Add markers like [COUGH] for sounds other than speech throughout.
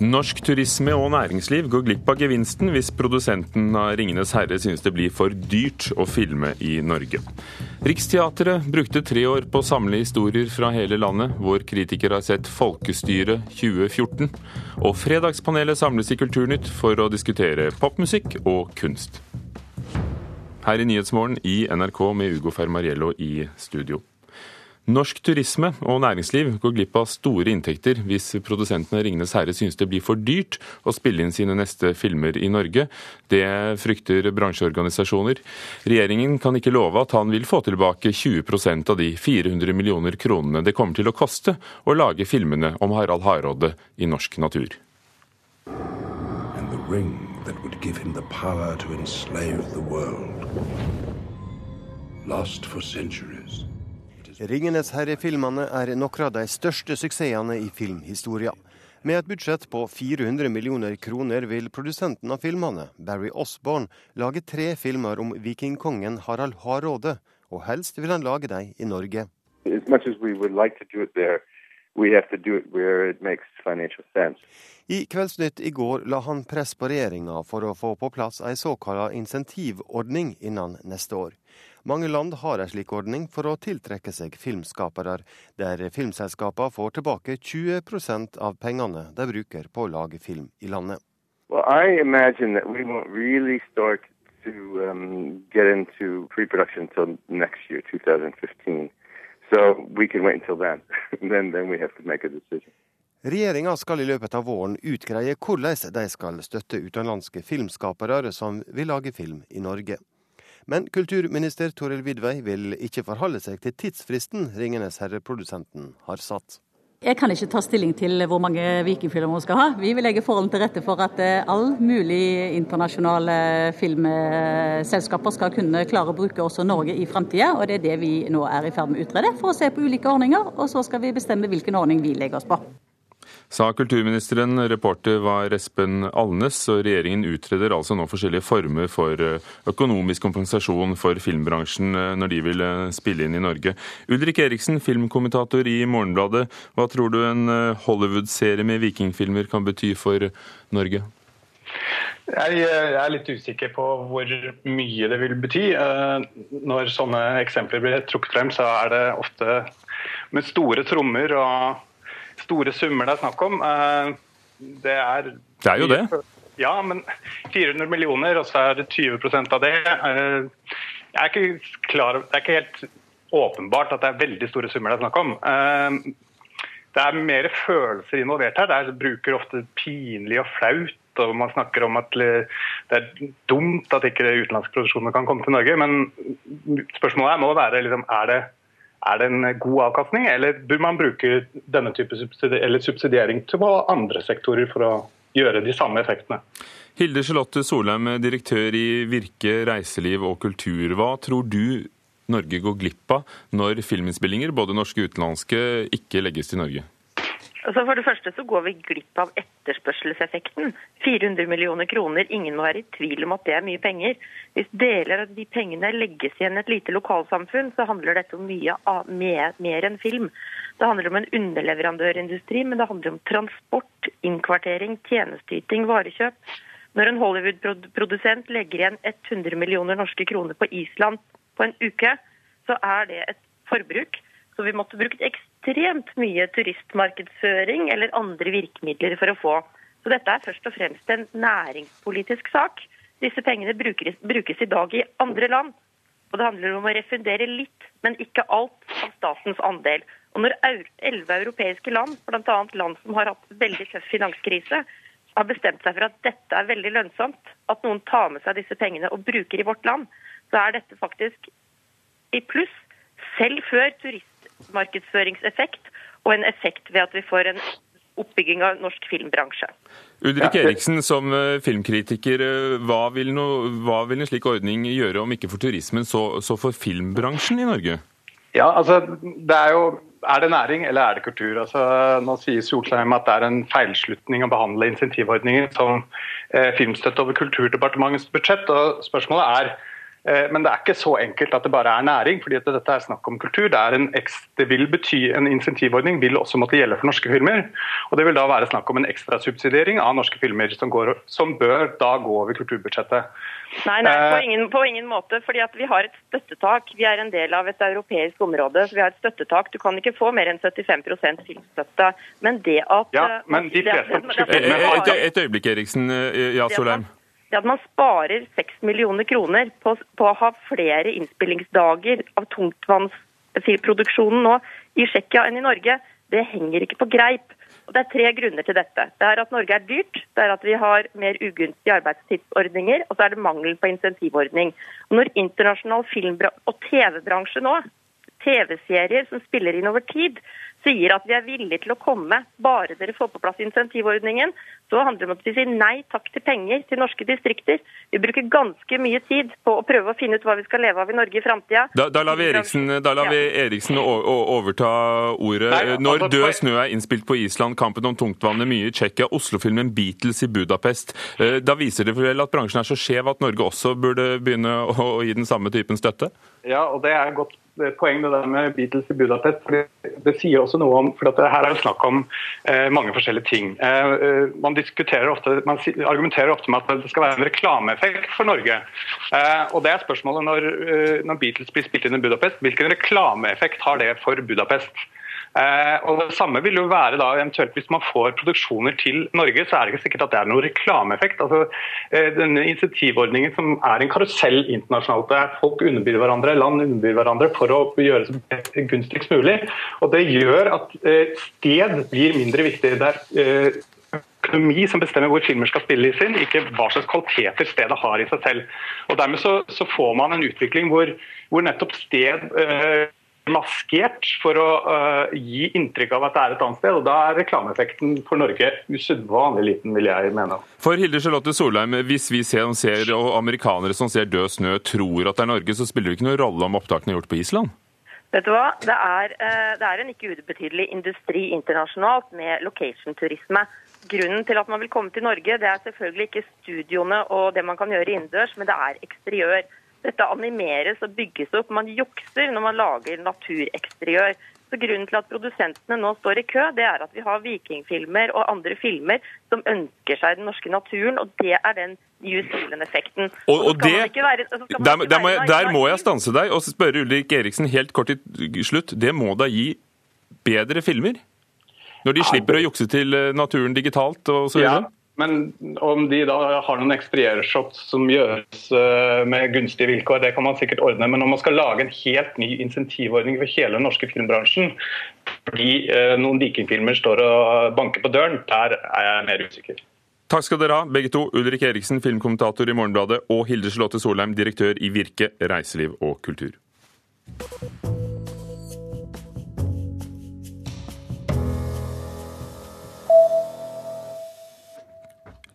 Norsk turisme og næringsliv går glipp av gevinsten hvis produsenten av 'Ringenes herre' synes det blir for dyrt å filme i Norge. Riksteatret brukte tre år på å samle historier fra hele landet. Vår kritiker har sett Folkestyret 2014. Og Fredagspanelet samles i Kulturnytt for å diskutere popmusikk og kunst. Her i Nyhetsmorgen i NRK med Ugo Fermariello i studio. Norsk turisme og næringsliv går glipp av store inntekter hvis produsentene Ringenes herre synes det blir for dyrt å spille inn sine neste filmer i Norge. Det frykter bransjeorganisasjoner. Regjeringen kan ikke love at han vil få tilbake 20% av de 400 millioner kronene det kommer til å koste å lage filmene om Harald Hardråde i norsk natur. And the ring that would give him the power to enslave the world. Lost for centuries. 'Ringenes herre'-filmene er noen av de største suksessene i filmhistoria. Med et budsjett på 400 millioner kroner vil produsenten av filmene, Barry Osborne, lage tre filmer om vikingkongen Harald Hardråde, og helst vil han lage dem i Norge. I Kveldsnytt i går la han press på regjeringa for å få på plass ei såkalla insentivordning innen neste år. Mange land har en slik ordning for å tiltrekke seg filmskapere, der filmselskapene får tilbake 20% av pengene de bruker på å lage film i landet. Well, I imagine that we won't really start to um, get into pre-production until next year, 2015. So we can wait until then. [LAUGHS] then, then we have to make a decision. Regjeringa skal i løpet av våren utgreie hvordan de skal støtte utenlandske filmskapere som vil lage film i Norge. Men kulturminister Toril Vidvei vil ikke forholde seg til tidsfristen Ringenes herre-produsenten har satt. Jeg kan ikke ta stilling til hvor mange vikingfilmer vi skal ha. Vi vil legge forholdene til rette for at eh, all mulig internasjonale filmselskaper skal kunne klare å bruke også Norge i framtida. Og det er det vi nå er i ferd med å utrede, for å se på ulike ordninger. Og så skal vi bestemme hvilken ordning vi legger oss på sa kulturministeren. Reporter var Espen Alnes, og regjeringen utreder altså nå forskjellige former for eh, økonomisk kompensasjon for filmbransjen eh, når de vil eh, spille inn i Norge. Ulrik Eriksen, filmkommentator i Morgenbladet. Hva tror du en Hollywood-serie med vikingfilmer kan bety for Norge? Jeg er litt usikker på hvor mye det vil bety. Når sånne eksempler blir trukket frem, så er det ofte med store trommer og store summer det er snakk om. Eh, det er Det er jo det. Ja, men 400 millioner, og så er det 20% av det. Eh, jeg er ikke klar Det er ikke helt åpenbart at det er veldig store summer det er snakk om. Eh, det er mer følelser involvert her. Det bruker ofte pinlig og flaut. og Man snakker om at det er dumt at ikke utenlandske produksjoner kan komme til Norge. Men spørsmålet må være liksom, er det er det en god avkastning, eller bør man bruke denne type subsidiering, subsidiering til andre sektorer for å gjøre de samme effektene? Hilde Charlotte Solheim, direktør i Virke reiseliv og kultur. Hva tror du Norge går glipp av når filminnspillinger, både norske og utenlandske, ikke legges til Norge? Altså for det første så går vi glipp av etterspørselseffekten. 400 millioner kroner, ingen må være i tvil om at det er mye penger. Hvis deler av de pengene legges igjen i et lite lokalsamfunn, så handler dette om mye mer, mer enn film. Det handler om en underleverandørindustri, men det handler om transport, innkvartering, tjenesteyting, varekjøp. Når en Hollywood-produsent legger igjen 100 millioner norske kroner på Island på en uke, så er det et forbruk så vi måtte brukt ekstremt mye turistmarkedsføring eller andre virkemidler for å få. Så dette er først og fremst en næringspolitisk sak. Disse pengene brukes, brukes i dag i andre land. Og det handler om å refundere litt, men ikke alt av statens andel. Og når elleve europeiske land, bl.a. land som har hatt veldig tøff finanskrise, har bestemt seg for at dette er veldig lønnsomt, at noen tar med seg disse pengene og bruker i vårt land, så er dette faktisk i pluss. Selv før turist markedsføringseffekt og en effekt ved at vi får en oppbygging av norsk filmbransje. Ulrik Eriksen, som eh, filmkritiker, eh, hva vil, no, hva vil, en slik ordning gjøre, om ikke for turismen, så, så for filmbransjen i Norge? Ja, altså, det er jo er det næring eller er det kultur? Altså, nå sier Solheim at det er en feilslutning å behandle insentivordninger som eh, filmstøtte over Kulturdepartementets budsjett. og Spørsmålet er men det er ikke så enkelt at det bare er næring, fordi dette er snakk om kultur. Det, en, det, vil bety en insentivordning vil også måtte gjelde for norske filmer. og Det vil da være snakk om en ekstrasubsidiering av norske filmer, som, går, som, bør da gå over kulturbudsjettet. Nei, nei på, eh, ingen, på ingen måte. fordi at Vi har et støttetak. Vi er en del av et europeisk område. så vi har et støttetak. Du kan ikke få mer enn 75% filmstøtte. Men det at Ja, men de fleste norske filmer har Et, et øyeblikk, Eriksen. Ja, Solheim det at man sparer 6 millioner kroner på, på, å ha flere innspillingsdager av tungtvannsproduksjonen nå i Tsjekkia enn i Norge, det henger ikke på greip. Og Det er tre grunner til dette. Det er at Norge er dyrt, det er at vi har mer ugunstige arbeidstidsordninger, og så er det mangel på insentivordning. Og når internasjonal film- og TV-bransje nå, TV-serier som spiller inn over tid, sier at vi er villige til å komme, bare dere får på plass insentivordningen, så handler det om at vi sier nei takk til penger til norske distrikter. Vi bruker ganske mye tid på å prøve å finne ut hva vi skal leve av i Norge i framtida. Da, da, lar vi Eriksen, lar vi Eriksen overta ordet. Nei, Når altså, Død snø er innspilt på Island, Kampen om tungtvannet mye i Tsjekkia, Oslo-filmen Beatles i Budapest, eh, da viser det vel at bransjen er så skjev at Norge også burde begynne å gi den samme typen støtte? Ja, og det er godt poeng det der med Beatles i Budapest. Det sier også noe om for Her er det snakk om eh, mange forskjellige ting. Eh, eh man, ofte, man, argumenterer ofte med at det skal være en reklameeffekt for Norge. Eh, og det er spørsmålet når, eh, når Beatles blir spilt inn i Budapest, hvilken reklameeffekt har det for Budapest? Eh, og Det samme vil jo være da eventuelt hvis man får produksjoner til Norge, så er det ikke sikkert at det er noen reklameeffekt. Altså, eh, denne insentivordningen som er en karusell internasjonalt, der folk underbyr hverandre, land underbyr hverandre for å gjøre det gunstigst mulig. Og Det gjør at eh, sted blir mindre viktig. Det er økonomi som bestemmer hvor filmer skal spilles inn, ikke hva slags kvaliteter stedet har i seg selv. Og Dermed så, så får man en utvikling hvor, hvor nettopp sted øh, maskert for å uh, gi inntrykk av at det er et annet sted. og Da er reklameeffekten for Norge usedvanlig liten, vil jeg mene. For Hilde Charlotte Solheim, hvis vi ser, ser, og amerikanere som ser død snø, tror at det er Norge, så spiller det ikke noen rolle om opptakene er gjort på Island? Vet du hva? Det er, uh, det er en ikke ubetydelig industri internasjonalt med location-turisme. Grunnen til at man vil komme til Norge, det er selvfølgelig ikke studioene og det man kan gjøre innendørs, men det er eksteriør. Dette animeres og bygges opp. Man jukser når man lager natureksteriør. Så Grunnen til at produsentene nå står i kø, det er at vi har vikingfilmer og andre filmer som ønsker seg den norske naturen, og det er den New Zealand-effekten. Og, og det, være, der, der, må jeg, der, må jeg, stanse deg og spørre Ulrik Eriksen helt kort til slutt. Det må da gi bedre filmer? Når de slipper å jukse til eh, naturen digitalt og så videre? Ja. Men om de da har noen eksperiershots som gjøres eh, med gunstige vilkår, det kan man sikkert ordne. Men om man skal lage en helt ny insentivordning for hele den norske filmbransjen fordi eh, noen vikingfilmer står og banker på døren, der er jeg mer usikker. Takk skal dere ha, begge to. Ulrik Eriksen, filmkommentator i Morgenbladet, og Hilde Charlotte Solheim, direktør i Virke reiseliv og kultur.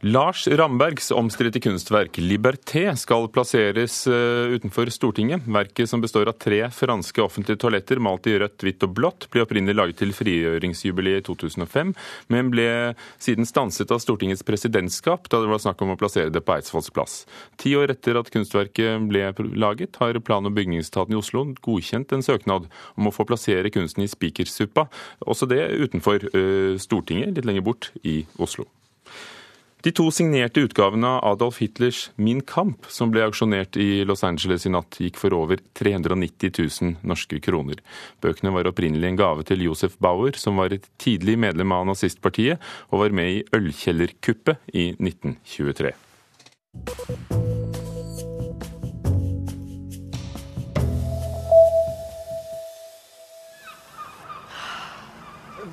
Lars Rambergs omstridte kunstverk 'Liberté' skal plasseres eh, utenfor Stortinget. Verket, som består av tre franske offentlige toaletter malt i rødt, hvitt og blått, ble opprinnelig laget til frigjøringsjubileet i 2005, men ble siden stanset av Stortingets presidentskap da det var snakk om å plassere det på Eidsvolls plass. Ti år etter at kunstverket ble laget, har plan- og bygningsetaten i Oslo godkjent en søknad om å få plassere kunsten i Spikersuppa, også det utenfor uh, Stortinget, litt lenger bort i Oslo. De to signerte utgavene av Adolf Hitlers Min Kamp, som ble auksjonert i Los Angeles i natt, gikk for over 390 000 norske kroner. Bøkene var opprinnelig en gave til Josef Bauer, som var et tidlig medlem av nazistpartiet, og var med i ølkjellerkuppet i 1923.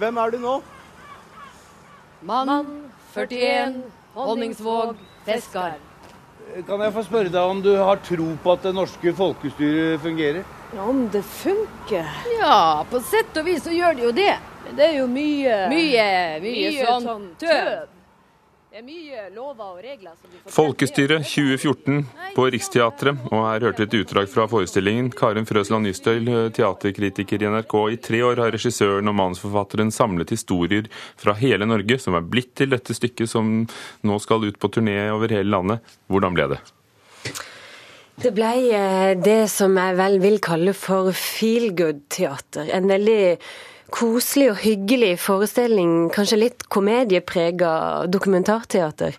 Hvem er du nå? Mann 41 Honningsvåg, Feskar. Kan jeg få spørre deg om du har tro på at det norske folkestyret fungerer? Ja, Om det funker? Ja, på sett og vis så gjør det jo det. Men det er jo mye Mye, mye, mye sånn, sånn tøv. Folkestyret 2014 på Riksteatret. Og her hørte vi et utdrag fra forestillingen. Karin Frøsland Nystøyl, teaterkritiker i NRK. I tre år har regissøren og manusforfatteren samlet historier fra hele Norge som er blitt til dette stykket som nå skal ut på turné over hele landet. Hvordan ble det? Det ble eh, det som jeg vel vil kalle for feel good-teater. En veldig koselig og hyggelig forestilling, kanskje litt komedieprega dokumentarteater.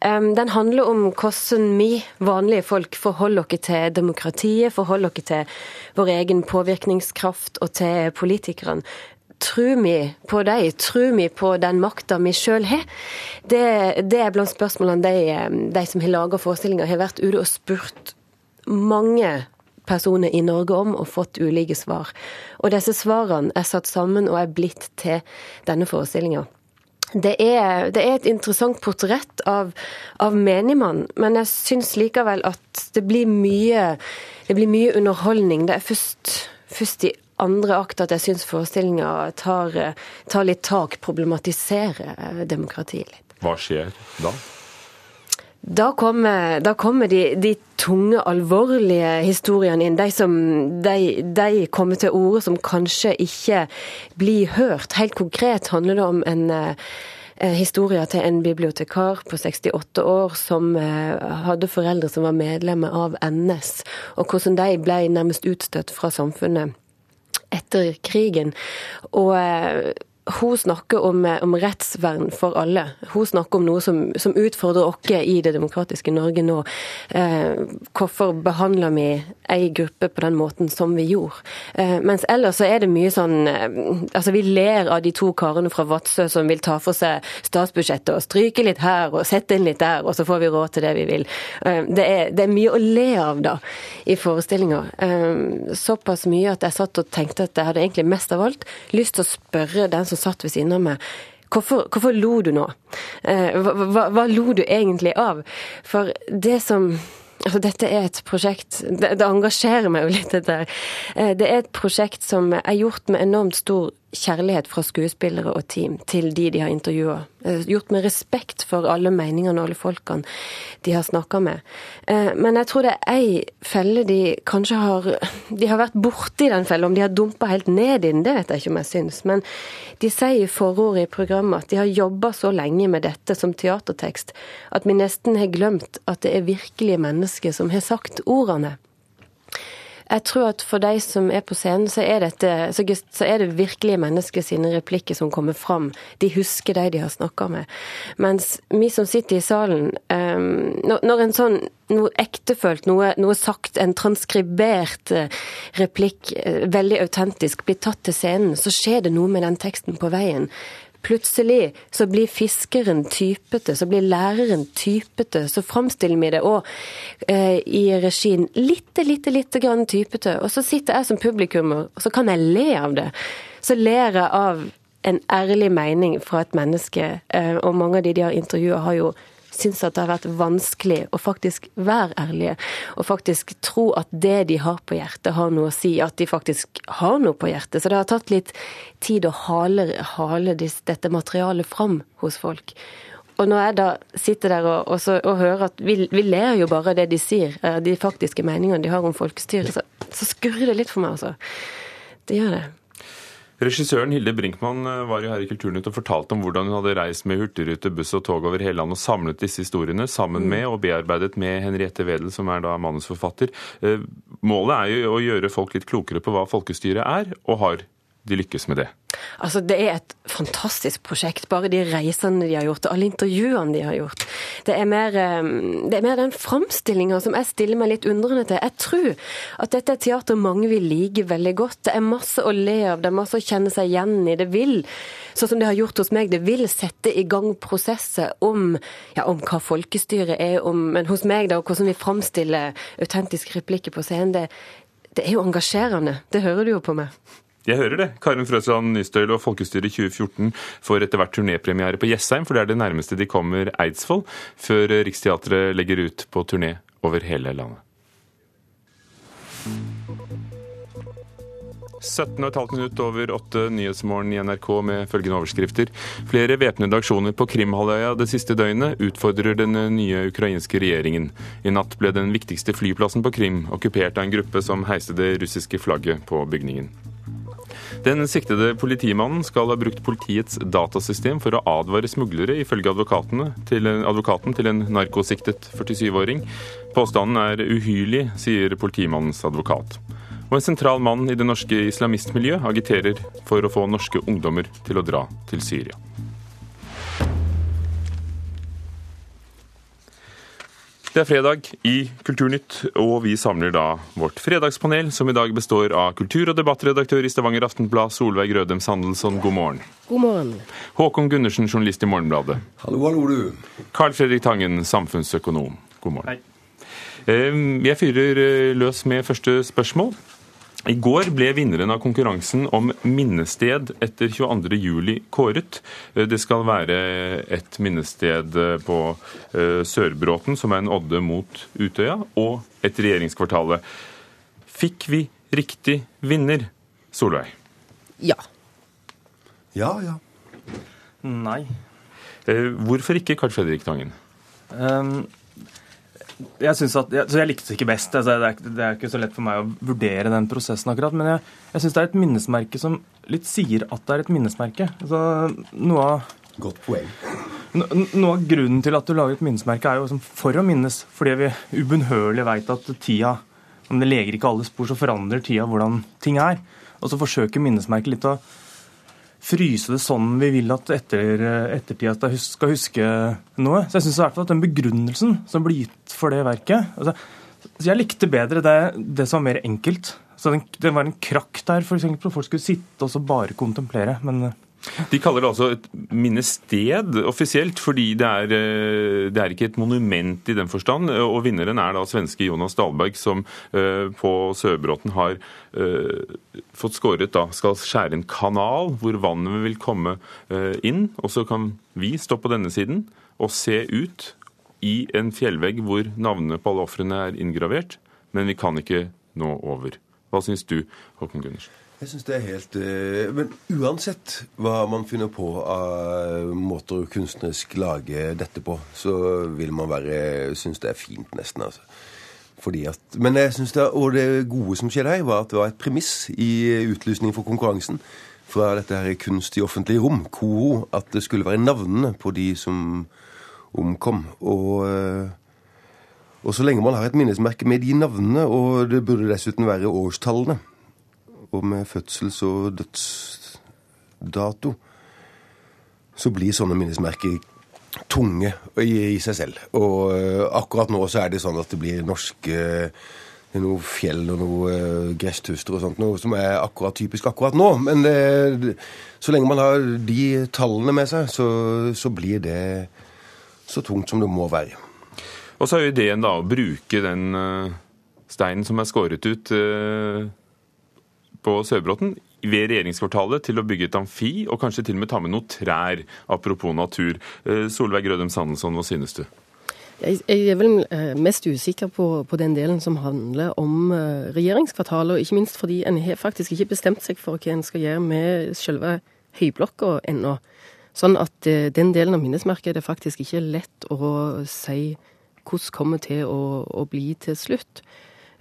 Den handler om hvordan vi vanlige folk forholder oss til demokratiet, forholder oss til vår egen påvirkningskraft og til politikerne. Tror vi på dem? Tror vi på den makta vi sjøl har? Det, det, er blant spørsmålene de, de som har laga forestillinga, har vært ute og spurt mange personer i Norge om og fått ulike svar. Og disse svarene er satt sammen og er blitt til denne forestillinga. Det er, det er, et interessant portrett av, av menigmann, men jeg syns likevel at det blir mye, det blir mye underholdning. Det er først, først i andre akt at jeg syns forestillinga tar, tar, litt tak, problematiserer demokratiet litt. Hva skjer da? Da kommer, da kommer de, de, tunge, alvorlige historiene inn. De som de, de kommer til orde som kanskje ikke blir hørt. Helt konkret handler det om en historia historie til en bibliotekar på 68 år som eh, hadde foreldre som var medlemmer av NS, og hvordan de ble nærmest utstøtt fra samfunnet etter krigen. Og eh, hun snakker om, om, rettsvern for alle. Hun snakker om noe som, som utfordrer oss i det demokratiske Norge nå. Eh, hvorfor behandler vi ei gruppe på den måten som vi gjorde? Eh, mens ellers så er det mye sånn eh, Altså, vi ler av de to karene fra Vadsø som vil ta for seg statsbudsjettet og stryke litt her og sette inn litt der, og så får vi råd til det vi vil. Eh, det, er, det, er, mye å le av da, i forestillinga. Eh, såpass mye at jeg satt og tenkte at jeg hadde egentlig mest av alt lyst til å spørre den som som satt ved siden av meg. Hvorfor, hvorfor lo du nå? Eh, hva, hva, hva, lo du egentlig av? For det som Altså, dette er et prosjekt det, det, engasjerer meg jo litt, dette her. Eh, det er et prosjekt som er gjort med enormt stor kjærlighet fra skuespillere og team til de de har intervjua. Eh, gjort med respekt for alle meningene og alle folkene de har snakka med. Eh, men jeg tror det er ei felle de kanskje har De har vært borti den fella. Om de har dumpa helt ned i den, det vet jeg ikke om jeg syns. Men de sier i forordet i programmet at de har jobba så lenge med dette som teatertekst at vi nesten har glemt at det er virkelige mennesker som har sagt ordene. Jeg tror at for de som er på scenen, så er, dette, så er det virkelige mennesker sine replikker som kommer fram. De husker de de har snakka med. Mens vi som sitter i salen um, Når en sånn noe ektefølt, noe, noe, sagt, en transkribert eh, replikk, eh, veldig autentisk, blir tatt til scenen, så skjer det noe med den teksten på veien. Plutselig så blir fiskeren typete, så blir læreren typete. Så framstiller vi det òg eh, i regien lite, lite, lite grann typete. Og så sitter jeg som publikummer, og så kan jeg le av det. Så ler jeg av en ærlig mening fra et menneske, eh, og mange av de de har intervjua, har jo syns at det har vært vanskelig å faktisk være ærlige. Og faktisk tro at det de har på hjertet, har noe å si. At de faktisk har noe på hjertet. Så det har tatt litt tid å hale, hale dette materialet fram hos folk. Og når jeg da sitter der og, og, så, og hører at vi, vi, ler jo bare det de sier, eh, de faktiske meningene de har om folkestyret, så, så skurrer det litt for meg, altså. Det gjør det. Regissøren Hilde Brinkmann eh, var jo her i Kulturnytt og fortalte om hvordan hun hadde reist med hurtigrute, buss og tog over hele landet og samlet disse historiene sammen med og bearbeidet med Henriette Wedel, som er da manusforfatter. Eh, målet er jo å gjøre folk litt klokere på hva folkestyret er, og har de lykkes med det? Altså, Det er et fantastisk prosjekt. Bare de reisene de har gjort, og alle intervjuene de har gjort. Det er mer, ehm, det er mer den framstillinga som jeg stiller meg litt undrende til. Jeg tror at dette er teater mange vil like veldig godt. Det er masse å le av, det er masse å kjenne seg igjen i. Det vil, sånn som det har gjort hos meg, det vil sette i gang prosesser om, ja, om hva folkestyret er, om, men hos meg da, og hvordan vi framstiller autentiske replikker på scenen. Det, det er jo engasjerende. Det hører du jo på meg. Jeg hører det. Karin Frøsland Nystøyl og Folkestyret 2014 får etter hvert turnépremiere på Jessheim, for det er det nærmeste de kommer Eidsvoll, før Riksteatret legger ut på turné over hele landet. 17,5 minutt over åtte Nyhetsmorgen i NRK med følgende overskrifter. Flere væpnede aksjoner på Krimhalvøya det siste døgnet utfordrer den nye ukrainske regjeringen. I natt ble den viktigste flyplassen på Krim okkupert av en gruppe som heiste det russiske flagget på bygningen. Den siktede politimannen skal ha brukt politiets datasystem for å advare smuglere, ifølge til, advokaten til en narkosiktet 47-åring. Påstanden er uhyrlig, sier politimannens advokat. Og en sentral mann i det norske islamistmiljøet agiterer for å få norske ungdommer til å dra til Syria. Det er fredag i Kulturnytt, og vi samler da vårt fredagspanel, som i dag består av kultur- og debattredaktør i Stavanger Aftenblad, Solveig Rødem Sandelsson, god morgen. God morgen. Håkon Gundersen, journalist i Morgenbladet. Hallo, hallo, du. Carl Fredrik Tangen, samfunnsøkonom. God morgen. Hei. Jeg fyrer eh, løs med første spørsmål. I går ble vinneren av konkurransen om minnested etter 22.07 kåret. Det skal være et minnested på eh, Sørbråten, som er en odde mot Utøya, og et regjeringskvartalet. Fikk vi riktig vinner, Solveig? Ja. Ja, ja. Nei. Eh, hvorfor ikke, Carl Fredrik Tangen? Um, jeg, at, jeg, jeg likte det ikke best. Altså, det, er, det, er, ikke så lett for meg å vurdere den prosessen akkurat. Men jeg, jeg syns det er et minnesmerke som litt sier at det er et minnesmerke. Altså, noe av Godt poeng. No, noe av grunnen til at du lager et minnesmerke, er jo liksom for å minnes. Fordi vi ubønnhørlig veit at tida Om det leger ikke alle spor, så forandrer tida hvordan ting er. Og så forsøker minnesmerket litt å fryse det sånn vi vil at etter, ettertida skal huske noe. Så jeg syns i hvert fall at den begrunnelsen som blir gitt for det verket altså, Jeg likte bedre det, det, som var mer enkelt. Så den, det var en krakk der, f.eks. Folk skulle sitte og så bare kontemplere. men de kaller det altså et minnested offisielt, fordi det er, eh, det er, ikke et monument i den forstand. Og vinneren er da svenske Jonas Dahlberg, som uh, på Sørbråten har uh, fått skåret da, skal skjære en kanal hvor vannet vil komme inn. Og så kan vi stå på denne siden og se ut i en fjellvegg hvor navnene på alle ofrene er inngravert, men vi kan ikke nå over. Hva syns du, Håkon Gundersen? Jeg syns det er helt uh, Men uansett hva man finner på av måter å kunstnerisk lage dette på, så vil man være synes det er fint, nesten. altså. Fordi at, men jeg synes det, Og det gode som skjedde her, var at det var et premiss i utlysningen for konkurransen fra dette her kunst i offentlige rom, KORO, at det skulle være navnene på de som omkom. Og, uh, og så lenge man har et minnesmerke med de navnene, og det burde dessuten være årstallene og med fødsels- og dødsdato, så blir sånne minnesmerker tunge i, i seg selv. Og uh, akkurat nå så er det sånn at det blir norske det er noe fjell og noe uh, gresstuster og sånt, noe som er akkurat typisk akkurat nå. Men uh, så lenge man har de tallene med seg, så, så, blir det så tungt som det må være. Og så er jo ideen da å bruke den uh, steinen som er skåret ut på Sørbråten ved regjeringskvartalet til å bygge et amfi, og kanskje til og med ta med noen trær, apropos natur. Eh, Solveig Grødem Sandelsson, hva synes du? Jeg, er vel eh, mest usikker på, på, den delen som handler om eh, regjeringskvartalet, og ikke minst fordi en har faktisk ikke bestemt seg for hva en skal gjøre med selve høyblokka ennå. Sånn at den delen av minnesmerket er det faktisk ikke lett å si hvordan kommer til å, å bli til slutt.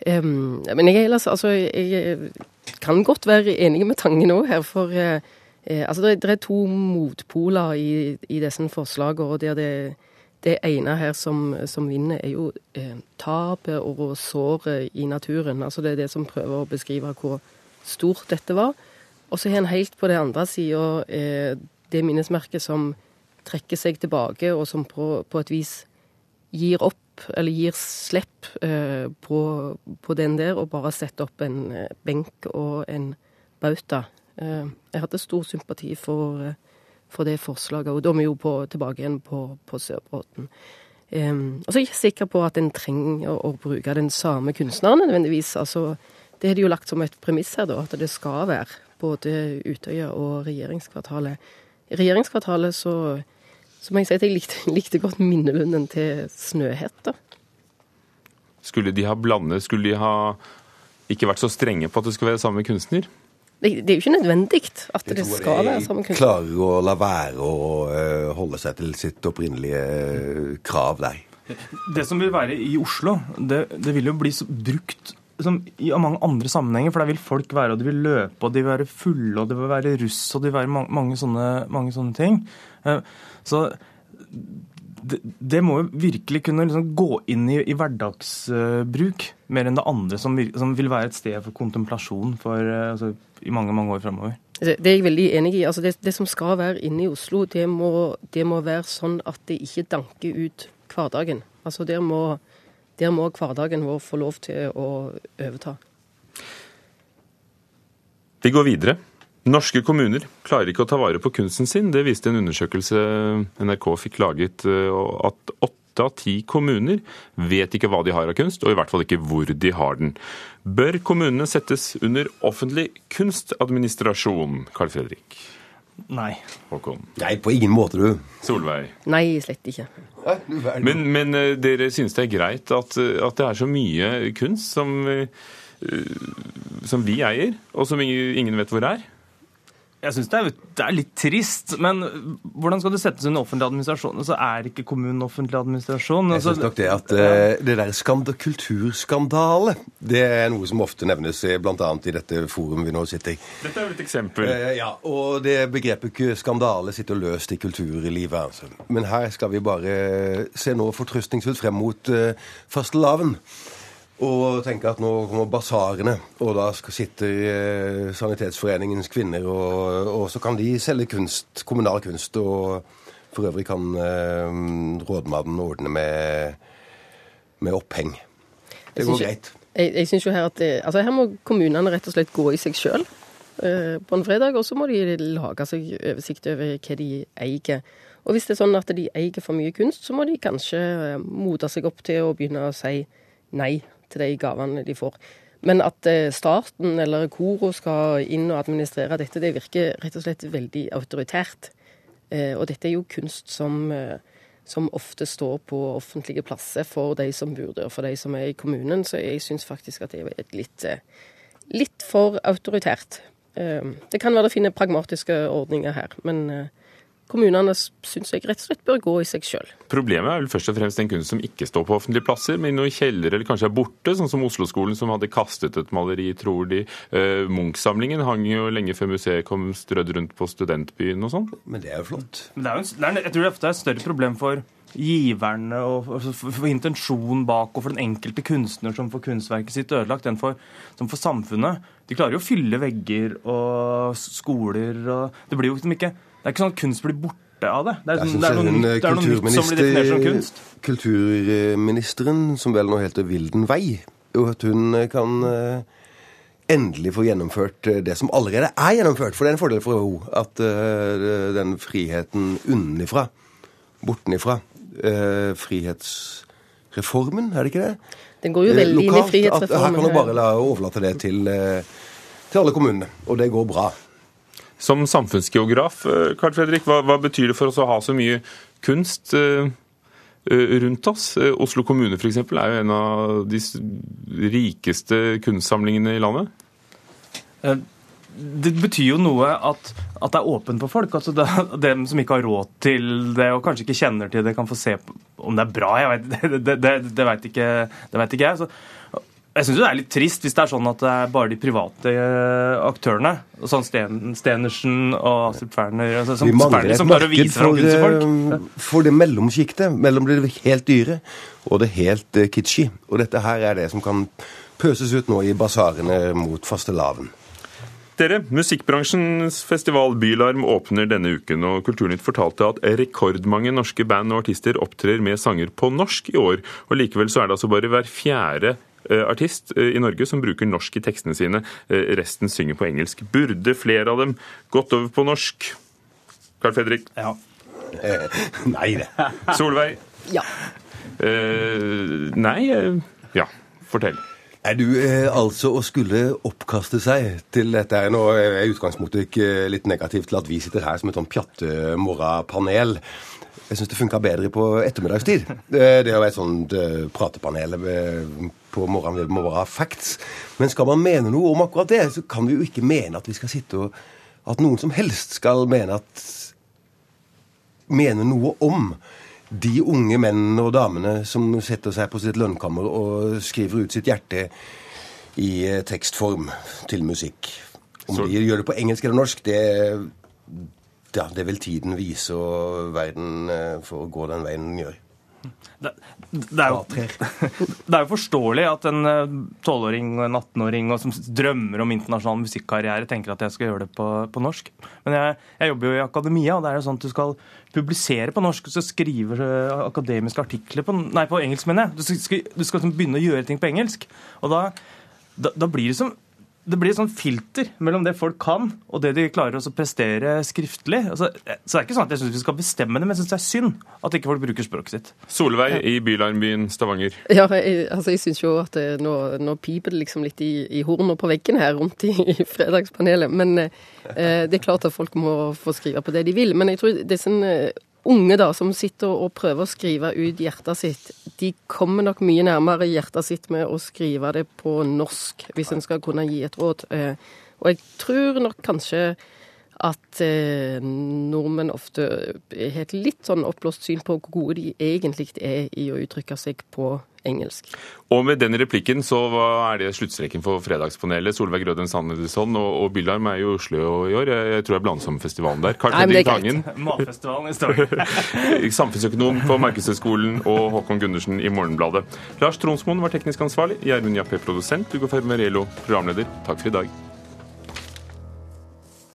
Um, men jeg, ellers, altså, jeg kan godt være enige med Tangen òg her, for eh, eh, altså, det, er to motpoler i, i disse forslagene. og det, det, det ene her som, som vinner, er jo eh, tapet og såret i naturen. Altså Det er det som prøver å beskrive hvor stort dette var. Og så har en helt på det andre sida eh, det minnesmerket som trekker seg tilbake, og som på, på et vis gir opp eller gir slipp eh, på, på, den der, og bare setter opp en eh, benk og en bauta. Eh, jeg hadde stor sympati for, eh, for, det forslaget, og da er vi jo på, tilbake igjen på, på Sørbråten. Eh, og så er jeg ikke sikker på at en trenger å, bruke den samme kunstneren nødvendigvis. Altså, det har de jo lagt som et premiss her, da, at det skal være både Utøya og regjeringskvartalet. I regjeringskvartalet så så må jeg si at jeg likte, [LAUGHS] likte godt minnelunden til Snøhette. Skulle de ha blandet, skulle de ha ikke vært så strenge på at det skulle være samme kunstner? Det, det er jo ikke nødvendig at det skal være samme kunstner. Klarer å la være å uh, holde seg til sitt opprinnelige uh, krav der. Det som vil være i Oslo, det, det vil jo bli brukt som, i mange andre sammenhenger. For der vil folk være, og de vil løpe, og de vil være fulle, og de vil være russ, og de vil være mange, mange, sånne, mange sånne, ting. Eh, så det, det, må jo virkelig kunne liksom gå inn i, i hverdagsbruk, mer enn det andre som, som, vil være et sted for kontemplasjon for, eh, altså, i mange mange år framover. Det er jeg veldig enig i. Altså det, det, som skal være inne i Oslo, det må, det må, være sånn at det ikke danker ut hverdagen. Altså Der må, der må hverdagen vår få lov til å overta. Vi går videre. Norske kommuner klarer ikke å ta vare på kunsten sin. Det viste en undersøkelse NRK fikk laget. Eh, at åtte av ti kommuner vet ikke hva de har av kunst, og i hvert fall ikke hvor de har den. Bør kommunene settes under offentlig kunstadministrasjon, Carl Fredrik? Nei. Håkon? Nei, på ingen måte, du. Solveig? Nei, slett ikke. Men, men eh, dere synes det er greit at, at, det er så mye kunst som, eh, som vi eier, og som ingen vet hvor er? Jeg syns det, det, er litt trist, men hvordan skal det settes under offentlig administrasjon? Så er ikke kommunen offentlig administrasjon. Jeg syns altså- nok det at uh, det der skand kulturskandale, det er noe som ofte nevnes bl.a. i dette forumet vi nå sitter i. Dette er jo et eksempel? Uh, ja, og det begrepet skandale sitter løst i kulturlivet. Altså. Men her skal vi bare se nå fortrøstningsfullt frem mot uh, fastelavn og tenker at nå kommer basarene, og da skal sitte eh, Sanitetsforeningens kvinner, og, og, så kan de selge kunst, kommunal kunst. Og for øvrig kan eh, rådmannen ordne med, med oppheng. Det går greit. Jeg, jeg synes jo Her at altså her må kommunene rett og slett gå i seg sjøl eh, på en fredag, og så må de lage seg oversikt over hva de eier. Og hvis det er sånn at de eier for mye kunst, så må de kanskje eh, mote seg opp til å begynne å si nei til de gavene de får. Men at eh, staten eller Koro skal inn og administrere dette, det virker rett og slett veldig autoritært. Eh, og dette er jo kunst som, eh, som ofte står på offentlige plasser for de som bor der, for de som er i kommunen. Så jeg syns faktisk at det er litt, litt for autoritært. Det kan være det finne pragmatiske ordninger her, men kommunene syns jeg rett og slett bør gå i seg sjøl. Problemet er vel først og fremst den kunst som ikke står på offentlige plasser, men i kjeller eller kanskje er borte, sånn som Oslo-skolen som hadde kastet et maleri, tror de. Uh, Munch-samlingen hang jo lenge før museet kom strødd rundt på studentbyen og sånn. Men det er jo flott. Men det er jo, det er, jeg tror det er et større problem for giverne og for, for intensjonen bak og for den enkelte kunstner som får kunstverket sitt ødelagt, enn for, som for samfunnet. De klarer jo å fylle vegger og skoler og Det blir jo liksom ikke det er ikke sånn at kunst blir borte av det. Det er, sånn, det er, noe, nytt, det er noe nytt som blir definert som kunst. Kulturministeren, som vel nå heter Vilden Vei, at hun kan eh, endelig få gjennomført eh, det som allerede er gjennomført. For det er en fordel for henne at uh, den friheten unnifra, bortenifra, uh, frihetsreformen, er det ikke det? Den går jo veldig Lokalt, inn i frihetsreformen. Her kan hun bare la, overlate det til, uh, til alle kommunene, og det går bra. Som samfunnsgeograf, Carl eh, Fredrik, hva, hva, betyr det for oss å ha så mye kunst uh, rundt oss? Oslo kommune f.eks. er jo en av de rikeste kunstsamlingene i landet. Det betyr jo noe at, at det er åpent for folk. altså det, Dem som ikke har råd til det og kanskje ikke kjenner til det, kan få se om det er bra. Vet, [LAUGHS] det, det, det, det vet ikke, ikke jeg. Så jeg syns det er litt trist hvis det er sånn at det er bare de private eh, aktørene, sånn Sten, Stenersen og Astrup Fearnley, altså, som, Vi mangler et marked for, folk. for det mellomsjiktet mellom det helt dyre og det helt uh, kitschy. Og dette her er det som kan pøses ut nå i basarene mot fastelavn. Dere, Musikkbransjens festival Bylarm åpner denne uken, og Kulturnytt fortalte at rekordmange norske band og artister opptrer med sanger på norsk i år. og Likevel så er det altså bare hver fjerde Eh, artist eh, i Norge som bruker norsk i tekstene sine. Eh, resten synger på engelsk. Burde flere av dem gått over på norsk? Carl Fredrik? [LAUGHS] [LAUGHS] Ja. Eh, nei, det. Solveig? Ja. Uh, nei Ja, fortell. Er du eh, altså å skulle oppkaste seg til dette her Nå er utgangspunktet ikke litt negativt til at vi sitter her som et sånn pjattemorrapanel. Jeg syns det funka bedre på ettermiddagstid. Det å være et sånt eh, pratepanel på morgenen det må være facts. Men skal man mene noe om akkurat det, så kan vi jo ikke mene at vi skal sitte og At noen som helst skal mene at Mene noe om de unge mennene og damene som setter seg på sitt lønnkammer og skriver ut sitt hjerte i tekstform til musikk. Om Så... de gjør det på engelsk eller norsk, det, ja, det vil tiden vise, og verden får gå den veien den gjør. Det, det, er jo, [LAUGHS] det, er jo, forståelig at en 12-åring og en 18-åring som drømmer om internasjonal musikkarriere, tenker at jeg skal gjøre det på, på norsk. Men jeg, jeg, jobber jo i akademia, og det er jo sånn at du skal publisere på norsk. og så skriver akademiske artikler på, nei, på engelsk, mener jeg. Du skal, du skal liksom begynne å gjøre ting på engelsk. Og da, da, da blir det som det blir et sånt filter mellom det folk kan, og det de klarer å prestere skriftlig. Altså, så det er ikke sånn at jeg syns vi skal bestemme det, men jeg syns det er synd at ikke folk bruker språket sitt. Solveig i bylarmbyen Stavanger. Ja, jeg, altså jeg syns jo at det, nå, nå, piper det liksom litt i, i hornet på veggen her rundt i, i fredagspanelet. Men eh, det er klart at folk må få skrive på det de vil. Men jeg tror det er sånn eh, unge da, som sitter og prøver å skrive ut hjertet sitt, de kommer nok mye nærmere hjertet sitt med å skrive det på norsk, hvis en skal kunne gi et råd. Eh, og jeg tror nok kanskje at eh, nordmenn ofte har et litt sånn oppblåst syn på hvor gode de egentlig er i å uttrykke seg på engelsk. Og med den replikken så er det sluttstreken for Fredagspanelet. Solveig Røden Sandnesson og, og Billarm er jo i Oslo i år. Jeg tror jeg blander sammen festivalen der. Karl Fredrik Tangen. Matfestivalen i Stavanger. [LAUGHS] Samfunnsøkonom på Markedshøgskolen og Håkon Gundersen i Morgenbladet. Lars Tronsmoen var teknisk ansvarlig. Gjermund Jappé produsent. Ugo Fermerello programleder. Takk for i dag.